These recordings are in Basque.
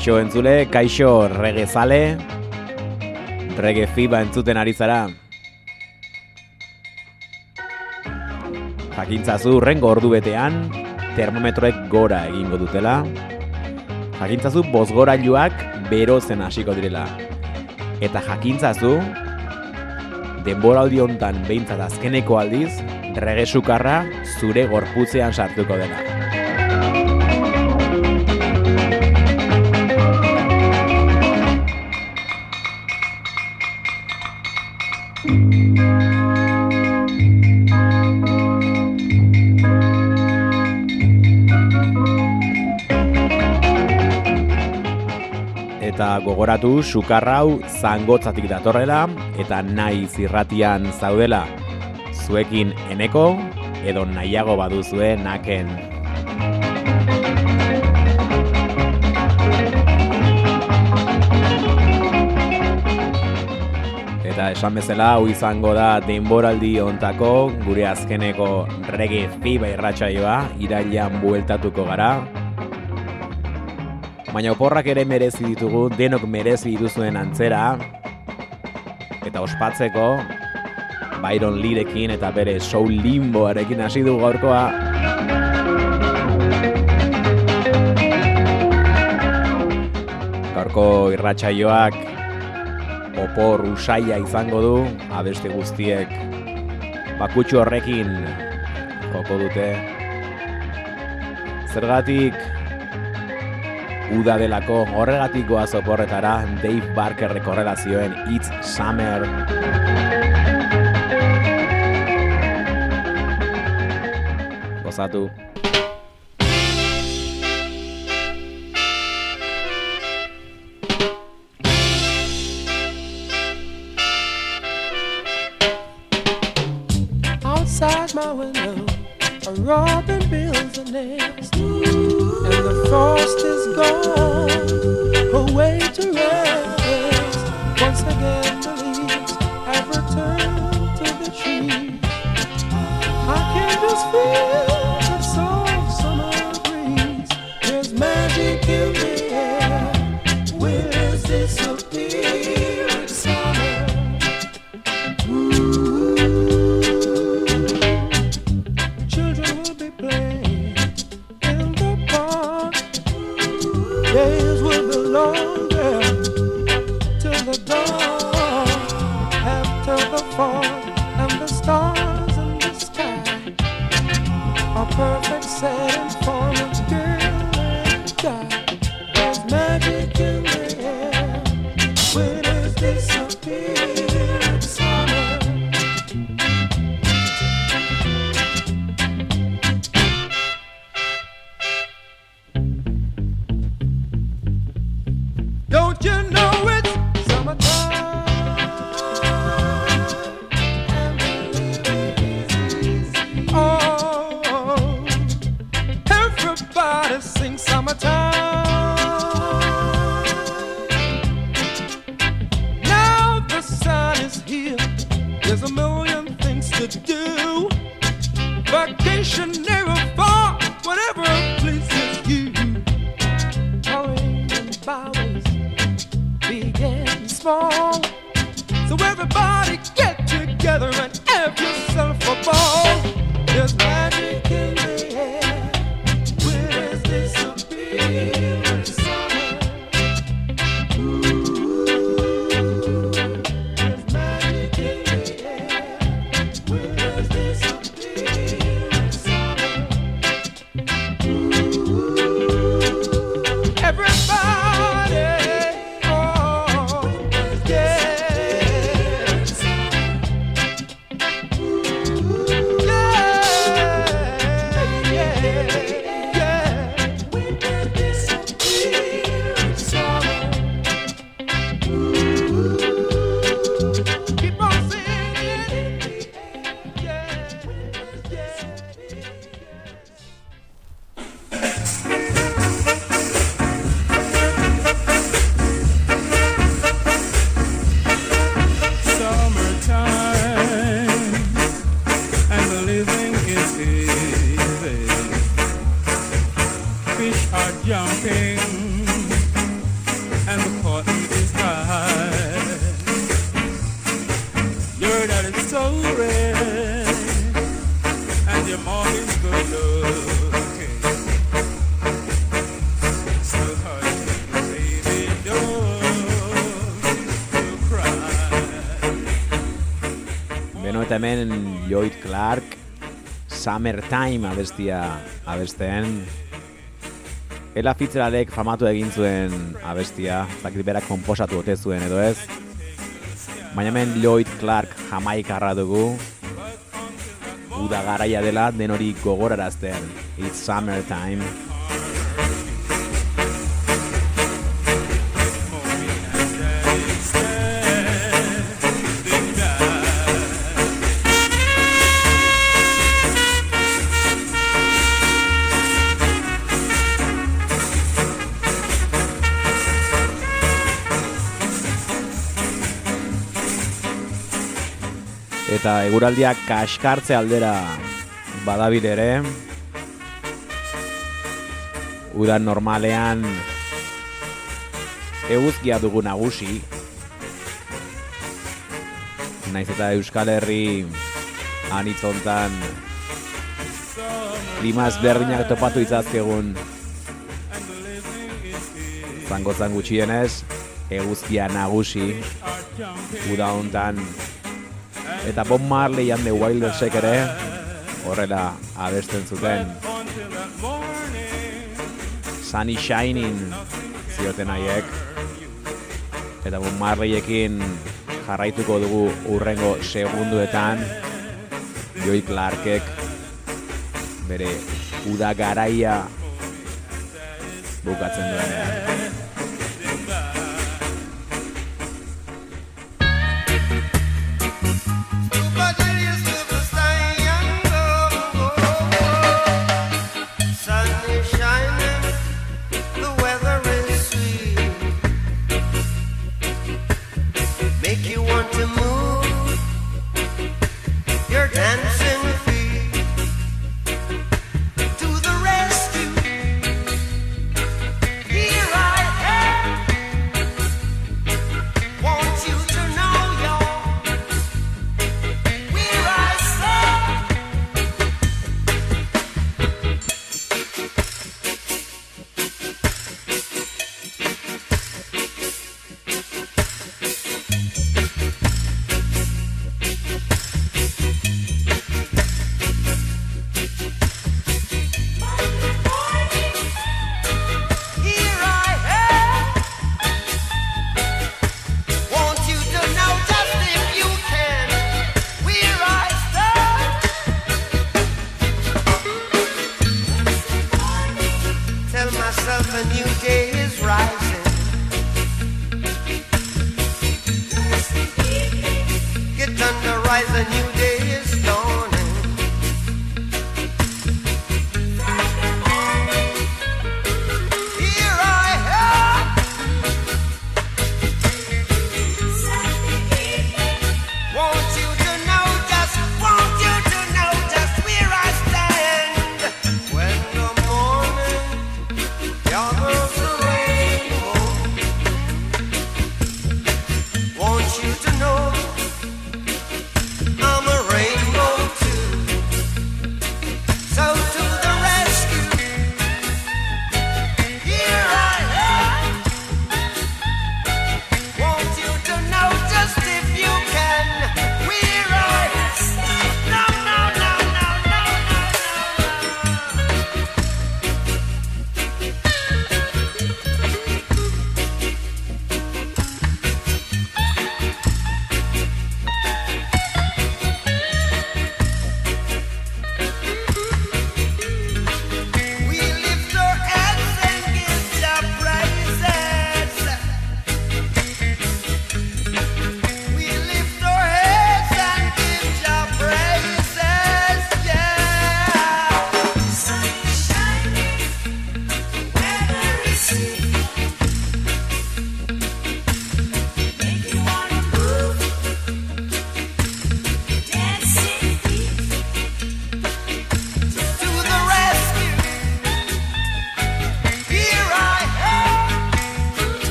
Kaixo entzule, kaixo rege zale, rege fiba entzuten ari zara. Jakintzazu rengo ordu betean, termometroek gora egingo dutela. Jakintzazu bozgorailuak berozen hasiko direla. Eta jakintzazu, denboraldi hontan behintzat azkeneko aldiz, rege sukarra zure gorputzean sartuko dela. Gogoratu sukarrau zangotzatik datorrela eta nahi zirratian zaudela zuekin eneko edo nahiago baduzue naken. Eta esan bezala hau izango da denboraldi ontako gure azkeneko rege fiba irratsaioa irailan bueltatuko gara. Baina oporrak ere merezi ditugu, denok merezi dituzuen antzera. Eta ospatzeko, Byron Lirekin eta bere soul limboarekin hasi du gaurkoa. Gaurko irratsaioak opor usaia izango du, abeste guztiek bakutsu horrekin joko dute. Zergatik uda delako horregatik goaz oporretara Dave Barkerrek horrela zioen It's Summer. Gozatu. Never far, whatever pleases you. And byways, big and small. So everybody get together and have yourself a ball. There's Hemen Lloyd Clark Summertime abestia abesten Ela Fitzgeraldek famatu egin zuen abestia, ez dakit berak konposatu ote zuen edo ez. Baina hemen Lloyd Clark jamaikarra dugu. Uda garaia dela den hori gogorarazten. It's summertime. Eta eguraldiak kaskartze aldera badabil ere. Udan normalean eguzkia dugu nagusi. Naiz eta Euskal Herri anitzontan klima ezberdinak topatu itzazkegun zango zan gutxienez eguzkia nagusi uda hontan eta Bob Marley and the Wildersek ere horrela abesten zuten Sunny Shining zioten haiek eta Bob Marleyekin jarraituko dugu urrengo segunduetan Joy Clarkek bere uda garaia bukatzen duenean.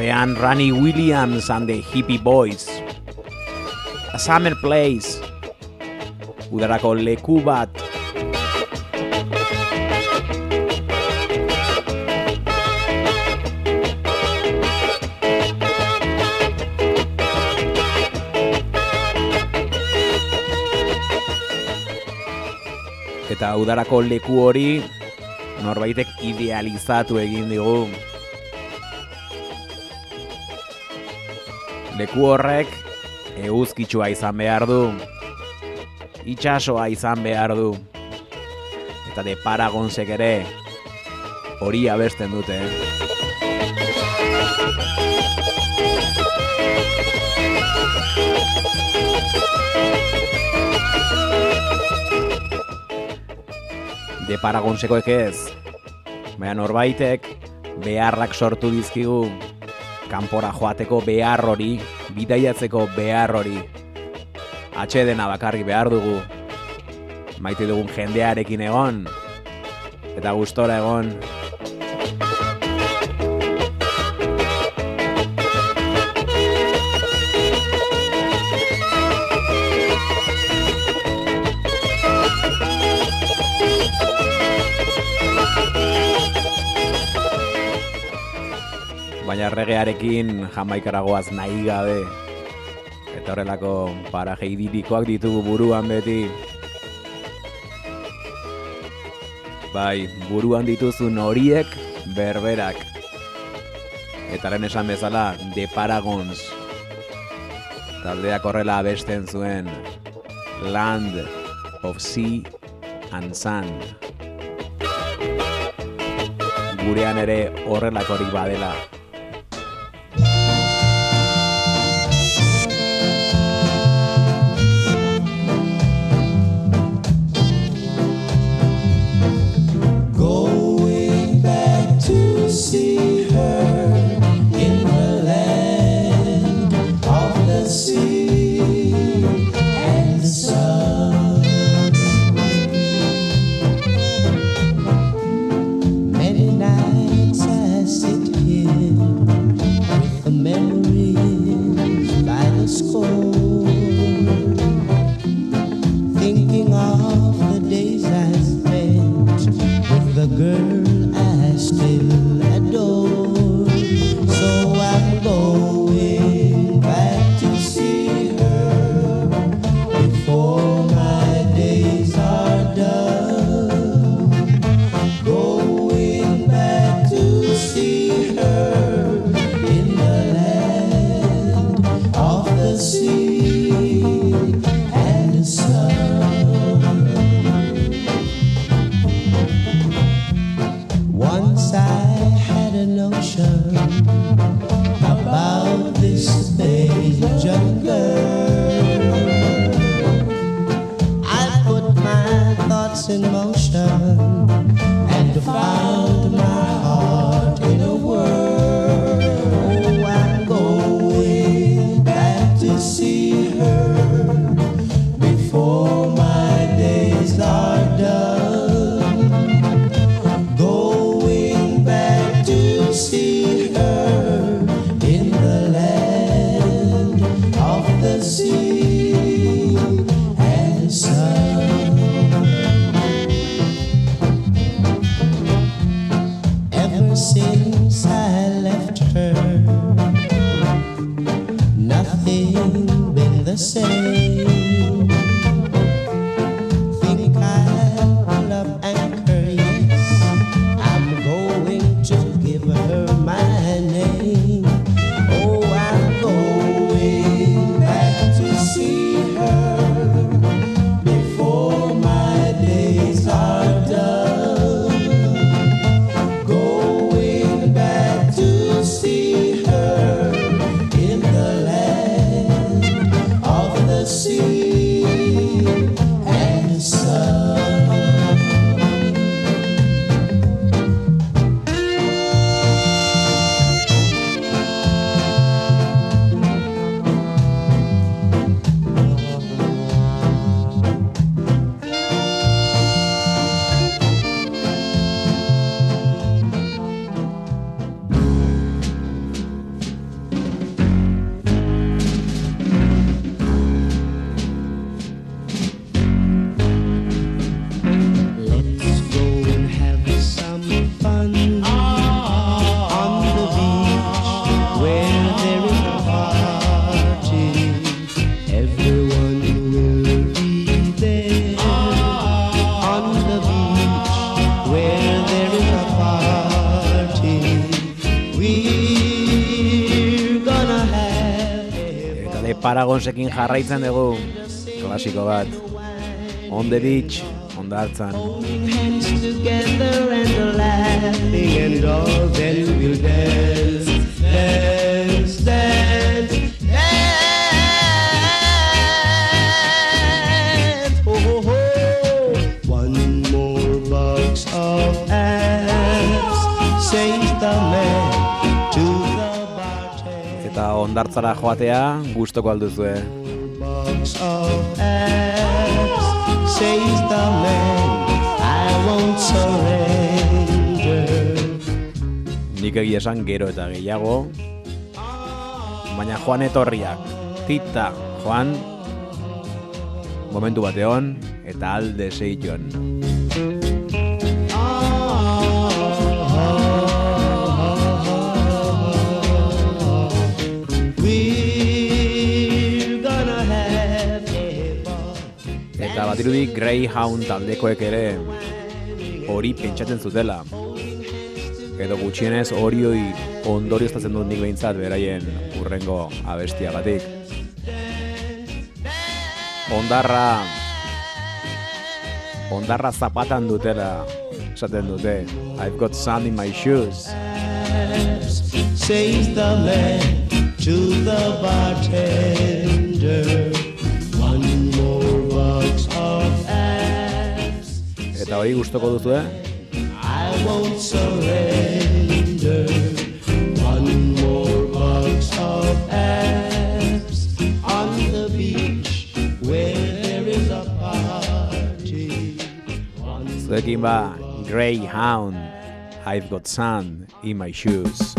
Atzean Ronnie Williams and the Hippie Boys. A Summer Place. Udarako leku bat. Eta udarako leku hori norbaitek idealizatu egin digu. Leku horrek eguzkitsua izan behar du. Itxasoa izan behar du. Eta de Paragonsek ere hori abesten dute. De Paragonsekoek ez. Baina norbaitek beharrak sortu dizkigu kanpora joateko behar hori, bidaiatzeko behar hori. Atxedena bakarrik behar dugu. Maite dugun jendearekin egon. Eta gustora egon. Erregearekin jamaikaragoaz nahi gabe. Eta horrelako paraje idilikoak ditugu buruan beti. Bai, buruan dituzun horiek berberak. Eta lehen esan bezala, The Paragons. Taldeak horrela abesten zuen Land of Sea and Sun. Gurean ere horrelakorik badela. In motion Ramonsekin jarraitzen dugu. Klasiko bat. On the beach, on laughing and all then we'll dance, dance, dance. hondartzara joatea gustoko alduzue. Eh? Nik egi esan gero eta gehiago, baina Juan etorriak, tita Juan, momentu bateon, eta alde seition. badirudi Greyhound taldekoek ere hori pentsatzen zutela. Edo gutxienez hori hori ondorio estatzen dut nik behintzat beraien urrengo abestiagatik. Ondarra Ondarra zapatan dutela esaten dute I've got sand in my shoes Says the lad to the bartender eta hori gustoko duzu, eh? I won't surrender One more box of abs On the beach where there is a party Zuekin ba, Greyhound I've got sand in my shoes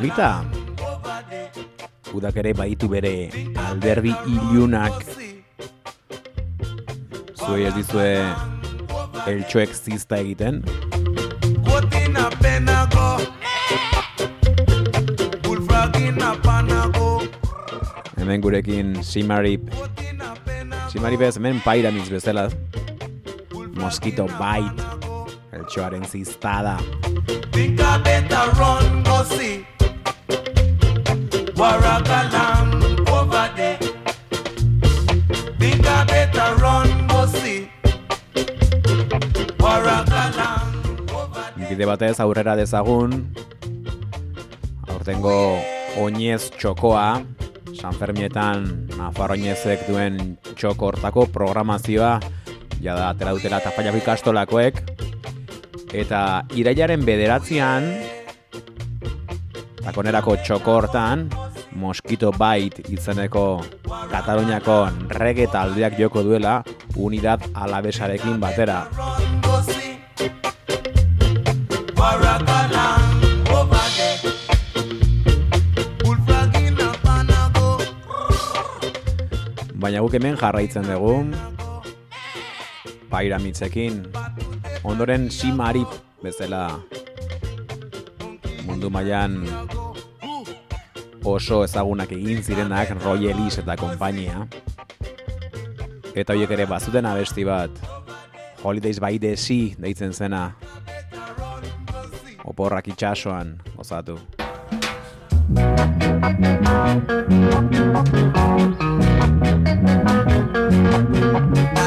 polita. Udak ere baitu bere alderdi ilunak. Zuei ez dizue eltxoek zizta egiten. Hemen gurekin Simarip. Simarip ez hemen pyramids bezala. Mosquito bite. Eltxoaren ziztada. Think I better run go see Waragalang over there. Think I run see. Waragalang over there. Bide batez aurrera dezagun. Aurtengo oinez txokoa, San Fermietan Nafar oinezek duen txoko hortako programazioa, jada atera dutela Tafallako ikastolakoek, eta irailaren bederatzean, takonerako txoko hortan, Mosquito Bite izeneko Kataluniako reggae taldeak joko duela unidad alabesarekin batera. Baina guk hemen jarraitzen dugu Pairamidzekin Ondoren Simarip bezala Mundu mailan oso ezagunak egin zirenak Roy Ellis eta konpainia. Eta horiek ere bazuten abesti bat. Holidays by the Sea deitzen zena. Oporrak itxasoan gozatu. Love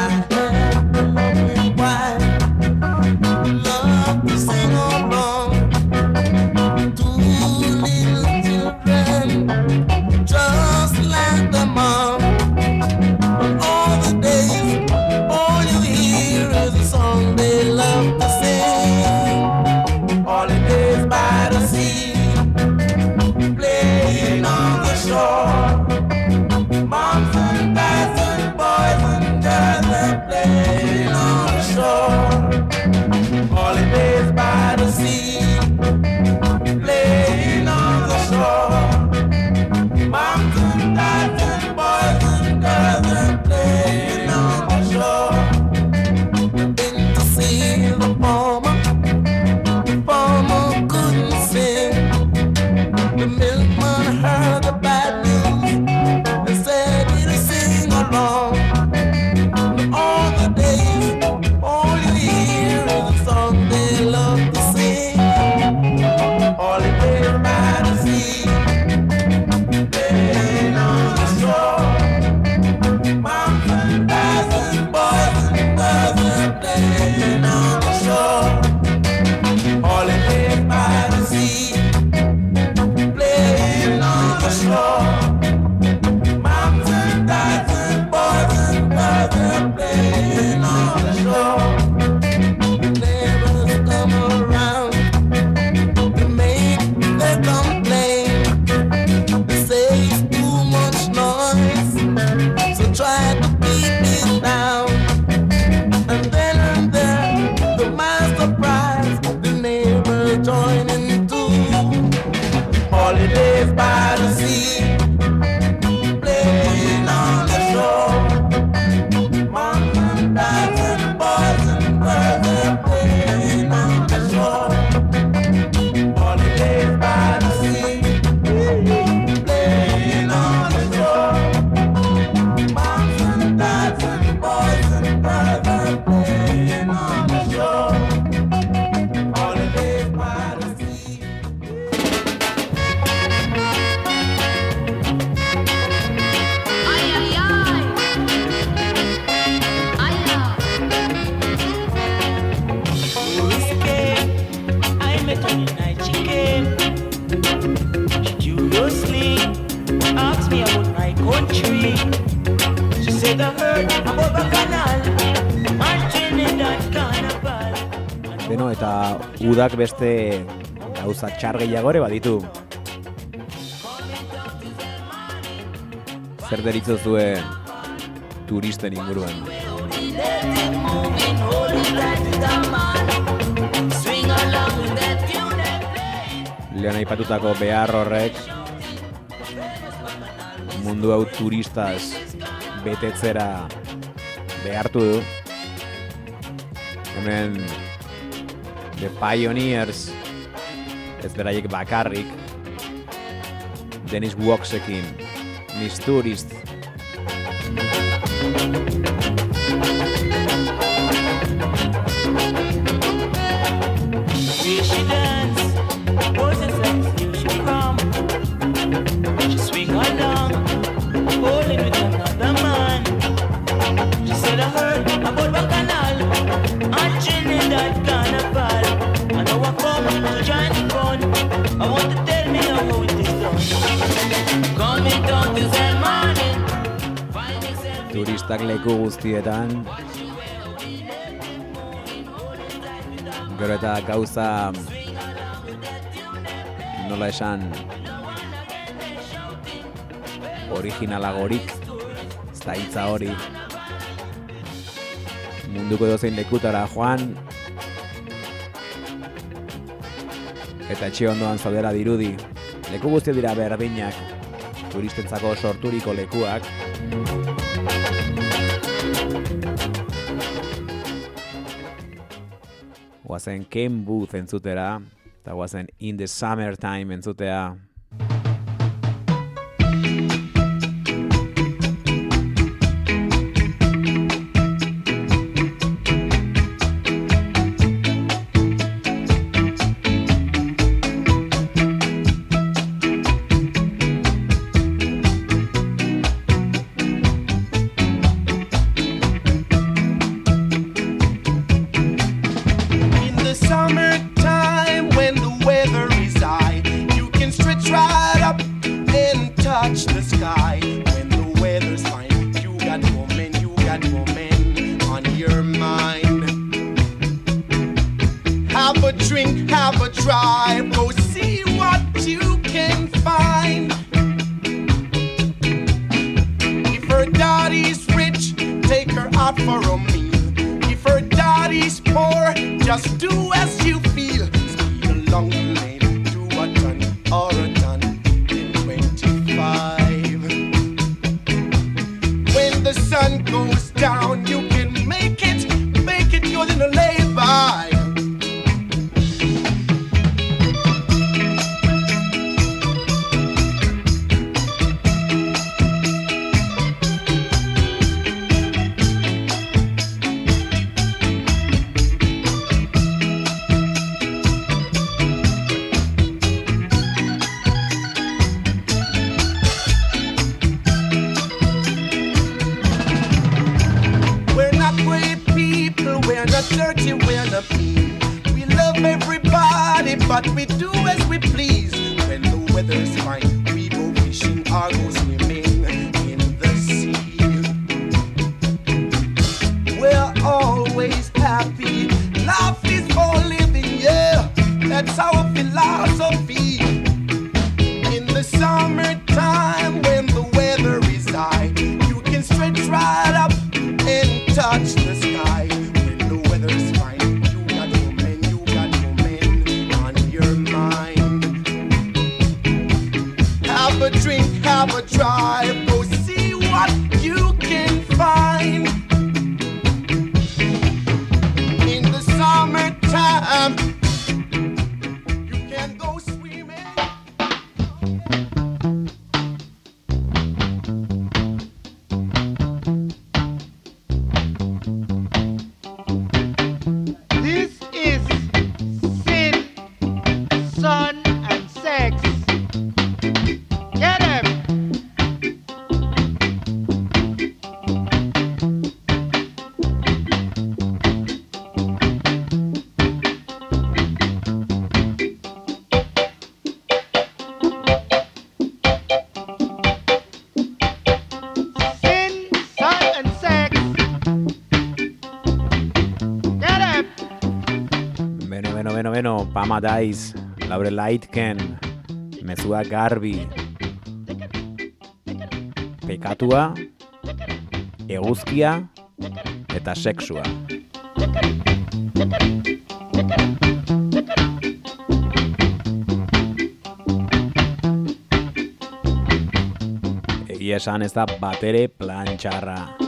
Beno, eta udak beste gauza txar gehiago ere baditu. Zer deritzozue turisten inguruan. Leon aipatutako behar horrek mundu hau turistaz betetzera behartu du. Hemen The Pioneers ez beraiek bakarrik Dennis Woxekin Miss Tourist turistak leku guztietan. Gero eta gauza nola esan originalagorik ez hitza hori. Munduko dozein lekutara joan eta etxe ondoan zaudera dirudi. Leku guzti dira berdinak turistentzako sorturiko lekuak guazen Ken Booth entzutera, eta guazen In the Summertime entzutea. Dirty, we're mean. We love everybody, but we do as we please. When the weather's fine, we go fishing or go swimming in the sea. We're always happy, life is for living, yeah. That's our philosophy. In the summertime, Amadaiz, Laure Lightken, Mezua Garbi, Pekatua, Eguzkia eta Sexua. Egia esan ez da batere plantxarra. txarra.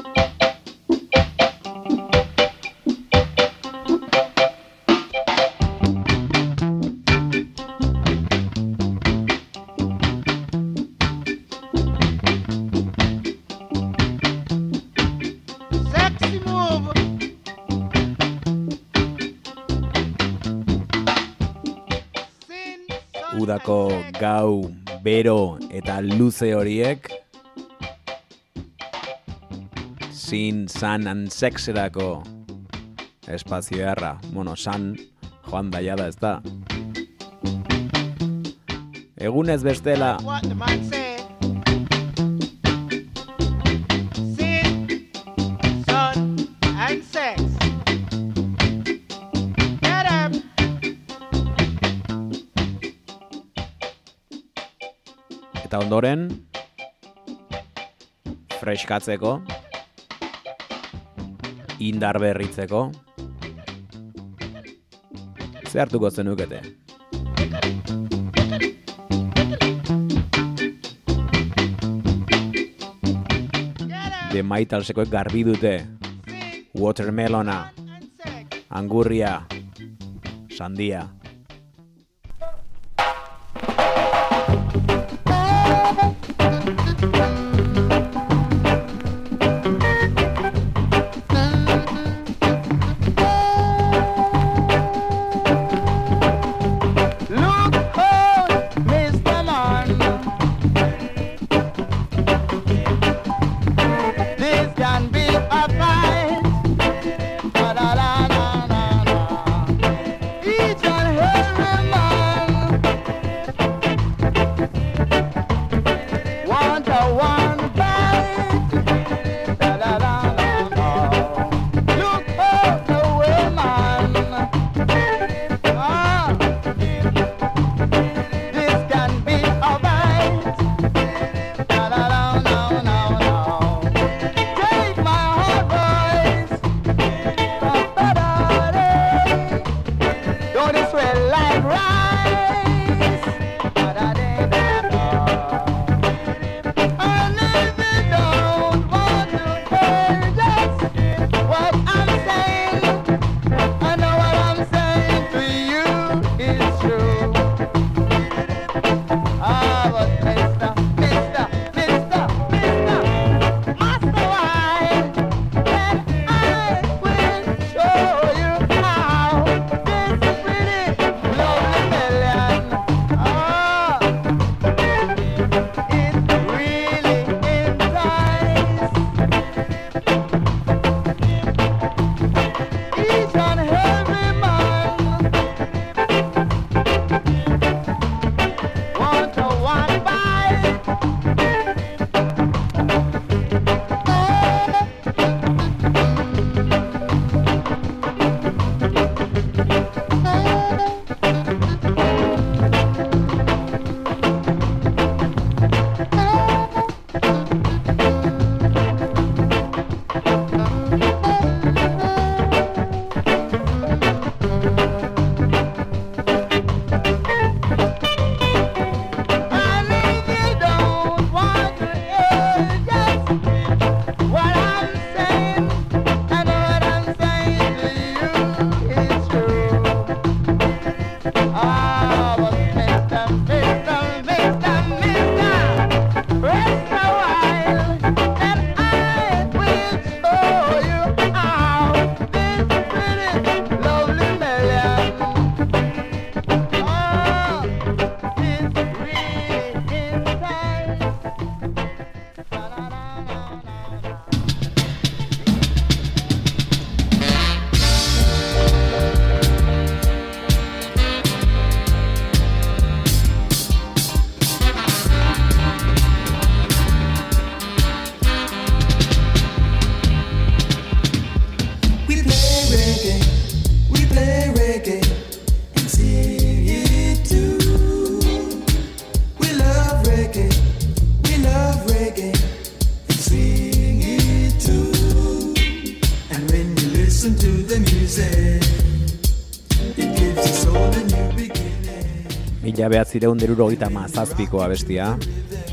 kakau, bero eta luze horiek sin san and sexerako espazio erra. Bueno, san joan daiada ez da. Egunez bestela... ondoren freskatzeko indar berritzeko ze hartuko zenukete? De maitalseko garbi dute. Watermelona angurria sandia. Mila behatzireun deruro gita mazazpiko abestia.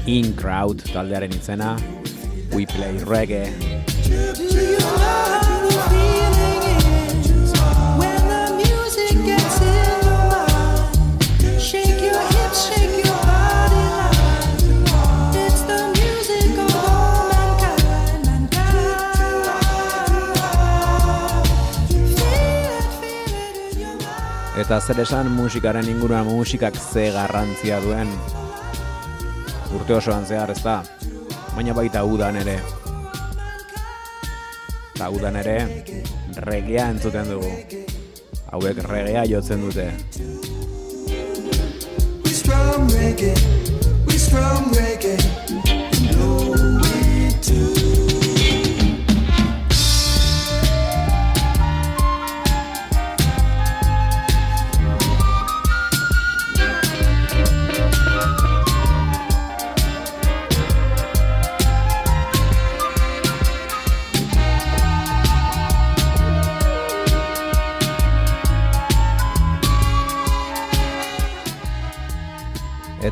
In Crowd taldearen izena. We play reggae. Zer esan musikaren inguruan musikak ze garrantzia duen urte osoan zehar ez da, baina baita udan ere. Eta udan ere regea entzuten dugu. Hauek regea jotzen dute. We strum reggae, we strum reggae, know it too.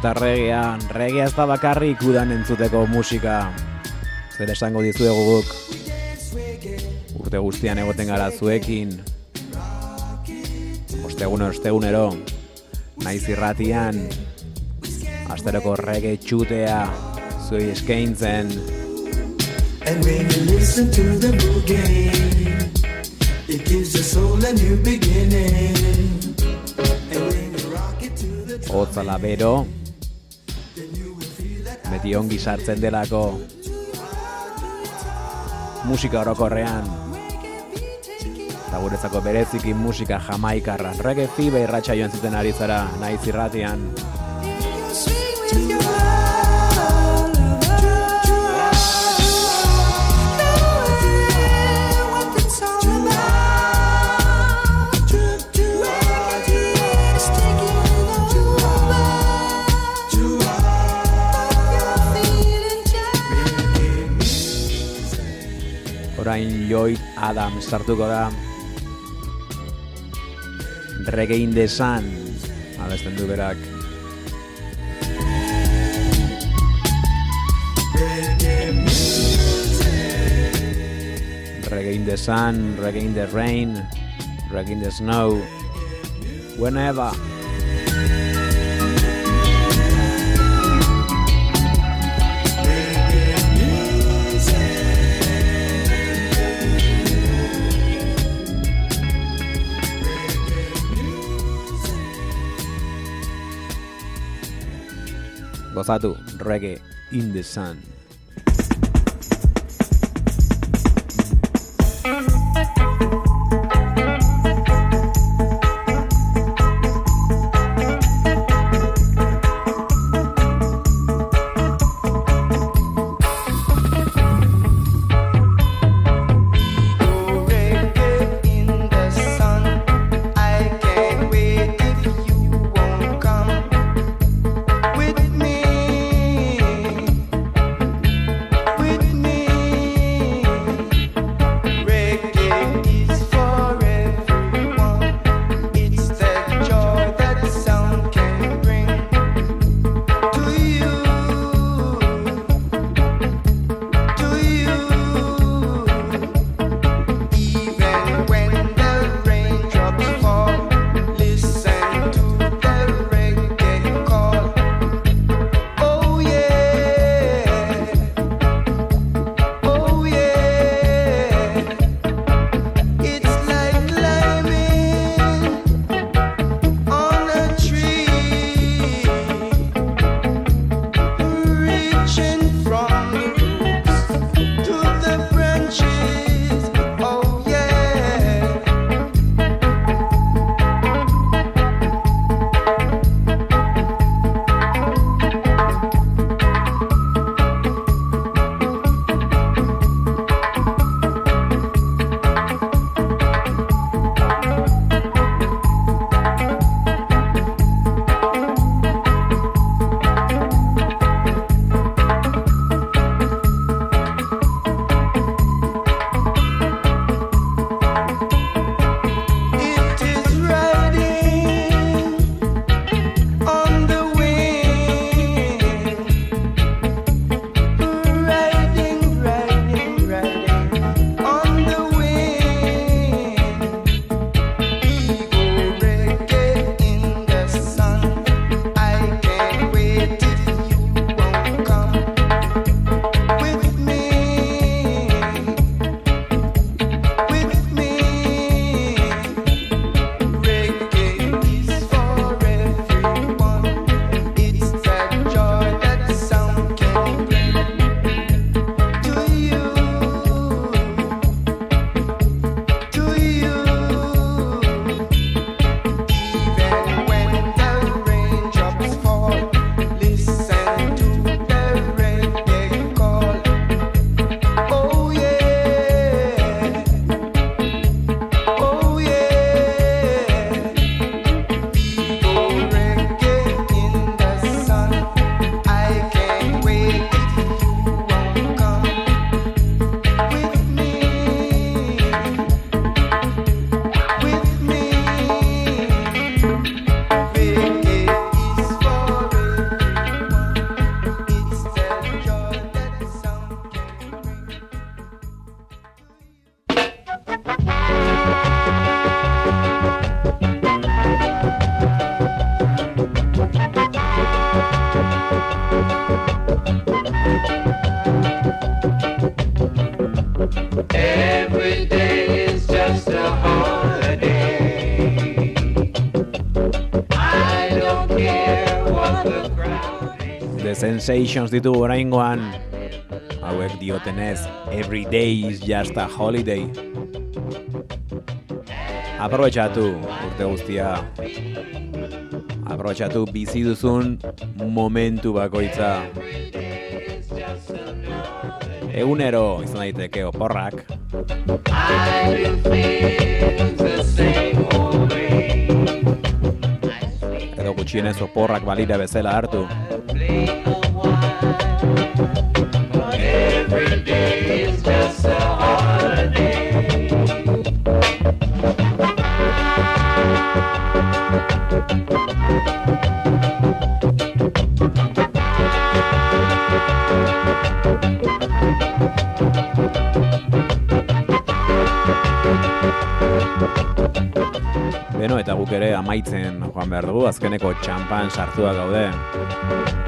Eta regea, regea ez da bakarrik udan entzuteko musika. Zer esango dizuegu guk. Urte guztian egoten gara zuekin. Ostegun ostegunero. Naiz irratian. Asteroko rege txutea. Zuei eskaintzen. And when you listen to the boogie, it gives your soul a new beginning. Hotzala bero. Beti ongi sartzen delako. Musika orokorrean. Eta guretzako bereziki musika jamaikarra. Reggae fibe irratxa joan zuten ari zara, naiz irratian. Orain Lloyd Adams sartuko da. Reggae in the Sun. Abesten du berak. Reggae in the sun, reggae in the rain, reggae in the snow. Whenever. Gozatu, reggae in the sun. Sensations ditu oraingoan. Hauek diotenez Every day is just a holiday. Aprobetxatu urte guztia. Aprobetxatu bizi duzun momentu bakoitza. Egunero izan daiteke oporrak. Edo gutxienez oporrak balira bezala hartu Beno, eta guk ere amaitzen joan behar dugu, azkeneko txampan sartua gaude.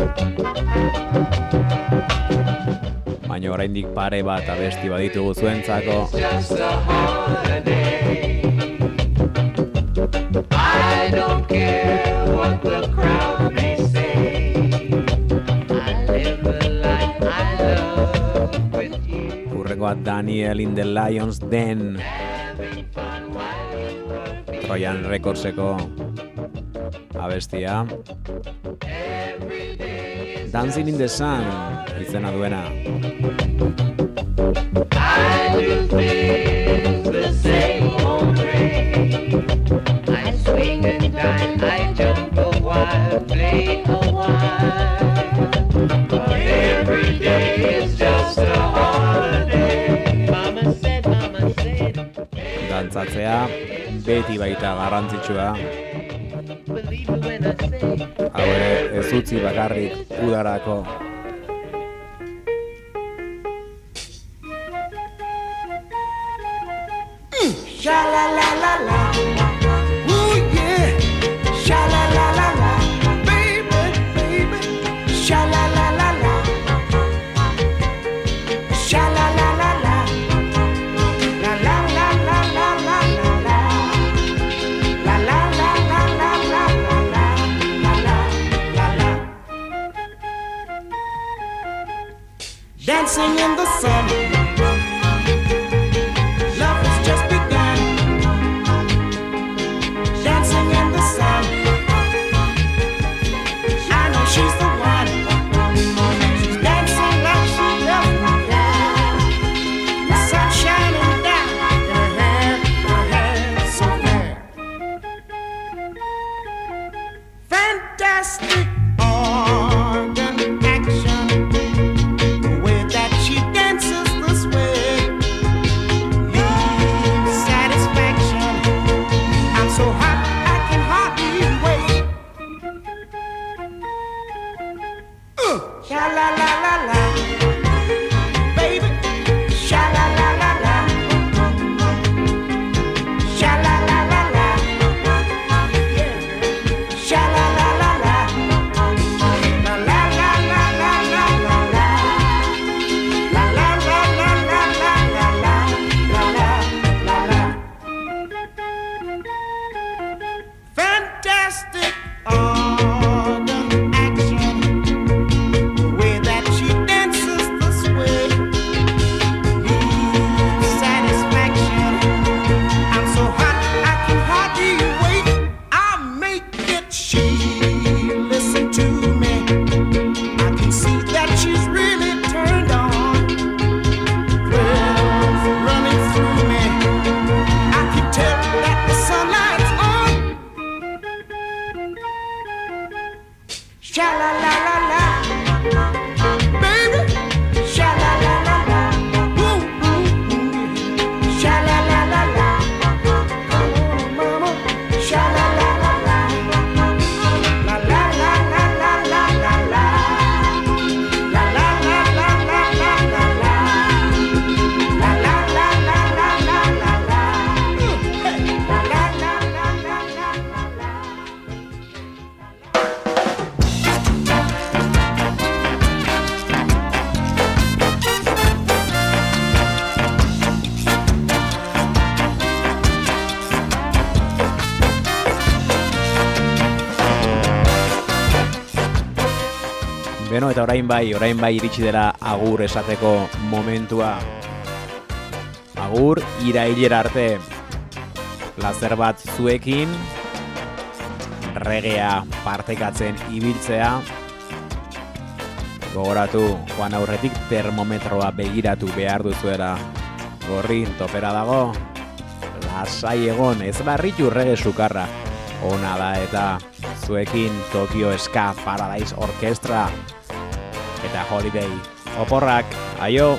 Baina oraindik pare bat abesti baditugu zuentzako. I don't care what the crowd may say. I live a life I love with you. Urrengoa Daniel in the Lions Den. Trojan Recordseko abestia. Dancing in the Sun izena duena. I do things the same old way. I swing and dine, I jump a while, play every day is just a holiday. Mama said, Mama said, Dantzatzea beti baita garrantzitsua. Utzi bakarrik udarako. Sha la la la la. In orain bai, orain bai iritsi dela agur esateko momentua. Agur, irailera arte, lazer bat zuekin, regea partekatzen ibiltzea, gogoratu, joan aurretik termometroa begiratu behar duzuela, gorri, topera dago, lasai egon, ez barritu rege sukarra, ona da eta zuekin Tokyo Ska Paradise Orkestra eta Holiday. Oporrak, aio!